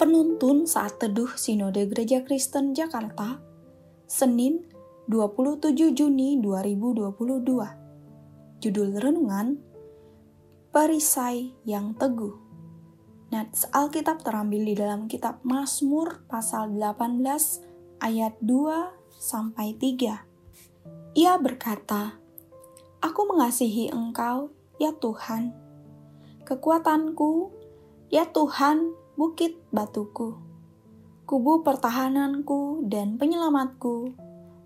Penuntun saat teduh Sinode Gereja Kristen Jakarta, Senin 27 Juni 2022. Judul renungan, Perisai yang Teguh. Nats Alkitab terambil di dalam kitab Mazmur pasal 18 ayat 2 sampai 3. Ia berkata, Aku mengasihi engkau, ya Tuhan. Kekuatanku, ya Tuhan, bukit batuku, kubu pertahananku dan penyelamatku,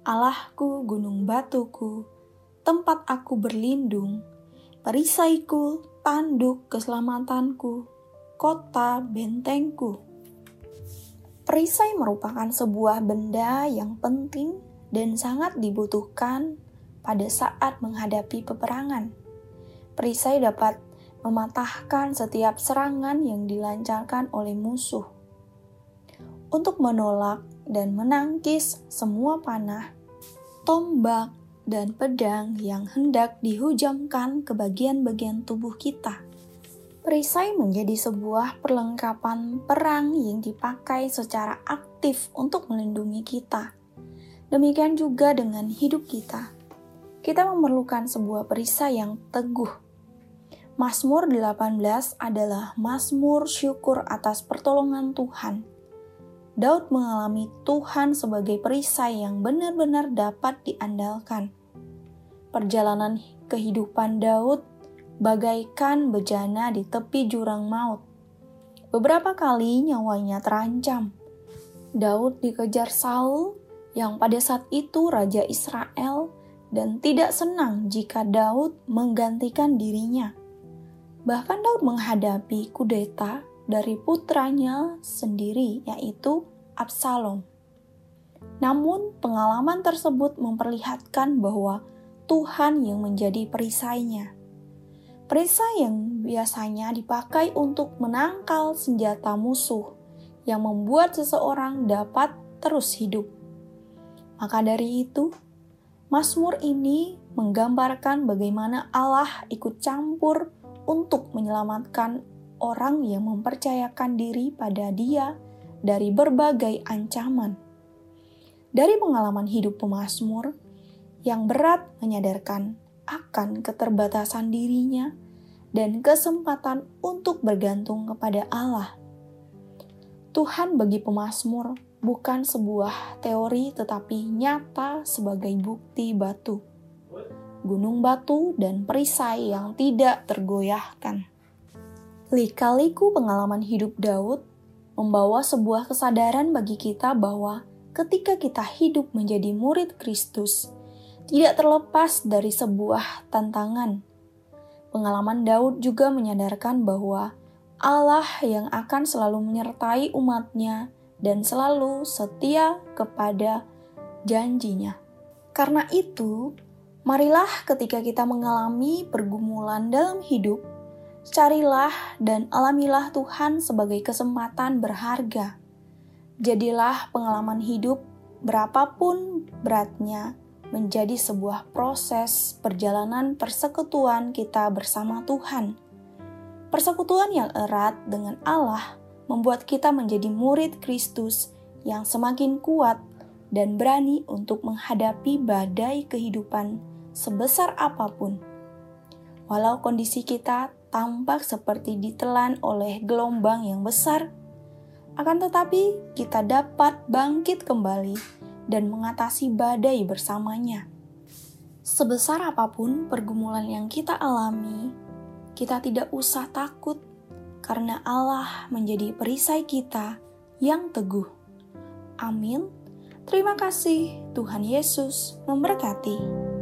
Allahku gunung batuku, tempat aku berlindung, perisaiku, tanduk keselamatanku, kota bentengku. Perisai merupakan sebuah benda yang penting dan sangat dibutuhkan pada saat menghadapi peperangan. Perisai dapat mematahkan setiap serangan yang dilancarkan oleh musuh. Untuk menolak dan menangkis semua panah, tombak, dan pedang yang hendak dihujamkan ke bagian-bagian tubuh kita. Perisai menjadi sebuah perlengkapan perang yang dipakai secara aktif untuk melindungi kita. Demikian juga dengan hidup kita. Kita memerlukan sebuah perisai yang teguh Mazmur 18 adalah Mazmur syukur atas pertolongan Tuhan. Daud mengalami Tuhan sebagai perisai yang benar-benar dapat diandalkan. Perjalanan kehidupan Daud bagaikan bejana di tepi jurang maut. Beberapa kali nyawanya terancam. Daud dikejar Saul yang pada saat itu raja Israel dan tidak senang jika Daud menggantikan dirinya. Bahkan Daud menghadapi kudeta dari putranya sendiri yaitu Absalom. Namun pengalaman tersebut memperlihatkan bahwa Tuhan yang menjadi perisainya. Perisai yang biasanya dipakai untuk menangkal senjata musuh yang membuat seseorang dapat terus hidup. Maka dari itu, Mazmur ini menggambarkan bagaimana Allah ikut campur untuk menyelamatkan orang yang mempercayakan diri pada Dia dari berbagai ancaman. Dari pengalaman hidup pemazmur yang berat menyadarkan akan keterbatasan dirinya dan kesempatan untuk bergantung kepada Allah. Tuhan bagi pemazmur bukan sebuah teori tetapi nyata sebagai bukti batu gunung batu, dan perisai yang tidak tergoyahkan. Lika-liku pengalaman hidup Daud membawa sebuah kesadaran bagi kita bahwa ketika kita hidup menjadi murid Kristus, tidak terlepas dari sebuah tantangan. Pengalaman Daud juga menyadarkan bahwa Allah yang akan selalu menyertai umatnya dan selalu setia kepada janjinya. Karena itu, Marilah ketika kita mengalami pergumulan dalam hidup, carilah dan alamilah Tuhan sebagai kesempatan berharga. Jadilah pengalaman hidup berapapun beratnya menjadi sebuah proses perjalanan persekutuan kita bersama Tuhan. Persekutuan yang erat dengan Allah membuat kita menjadi murid Kristus yang semakin kuat dan berani untuk menghadapi badai kehidupan sebesar apa pun. Walau kondisi kita tampak seperti ditelan oleh gelombang yang besar, akan tetapi kita dapat bangkit kembali dan mengatasi badai bersamanya. Sebesar apa pun pergumulan yang kita alami, kita tidak usah takut karena Allah menjadi perisai kita yang teguh. Amin. Terima kasih, Tuhan Yesus memberkati.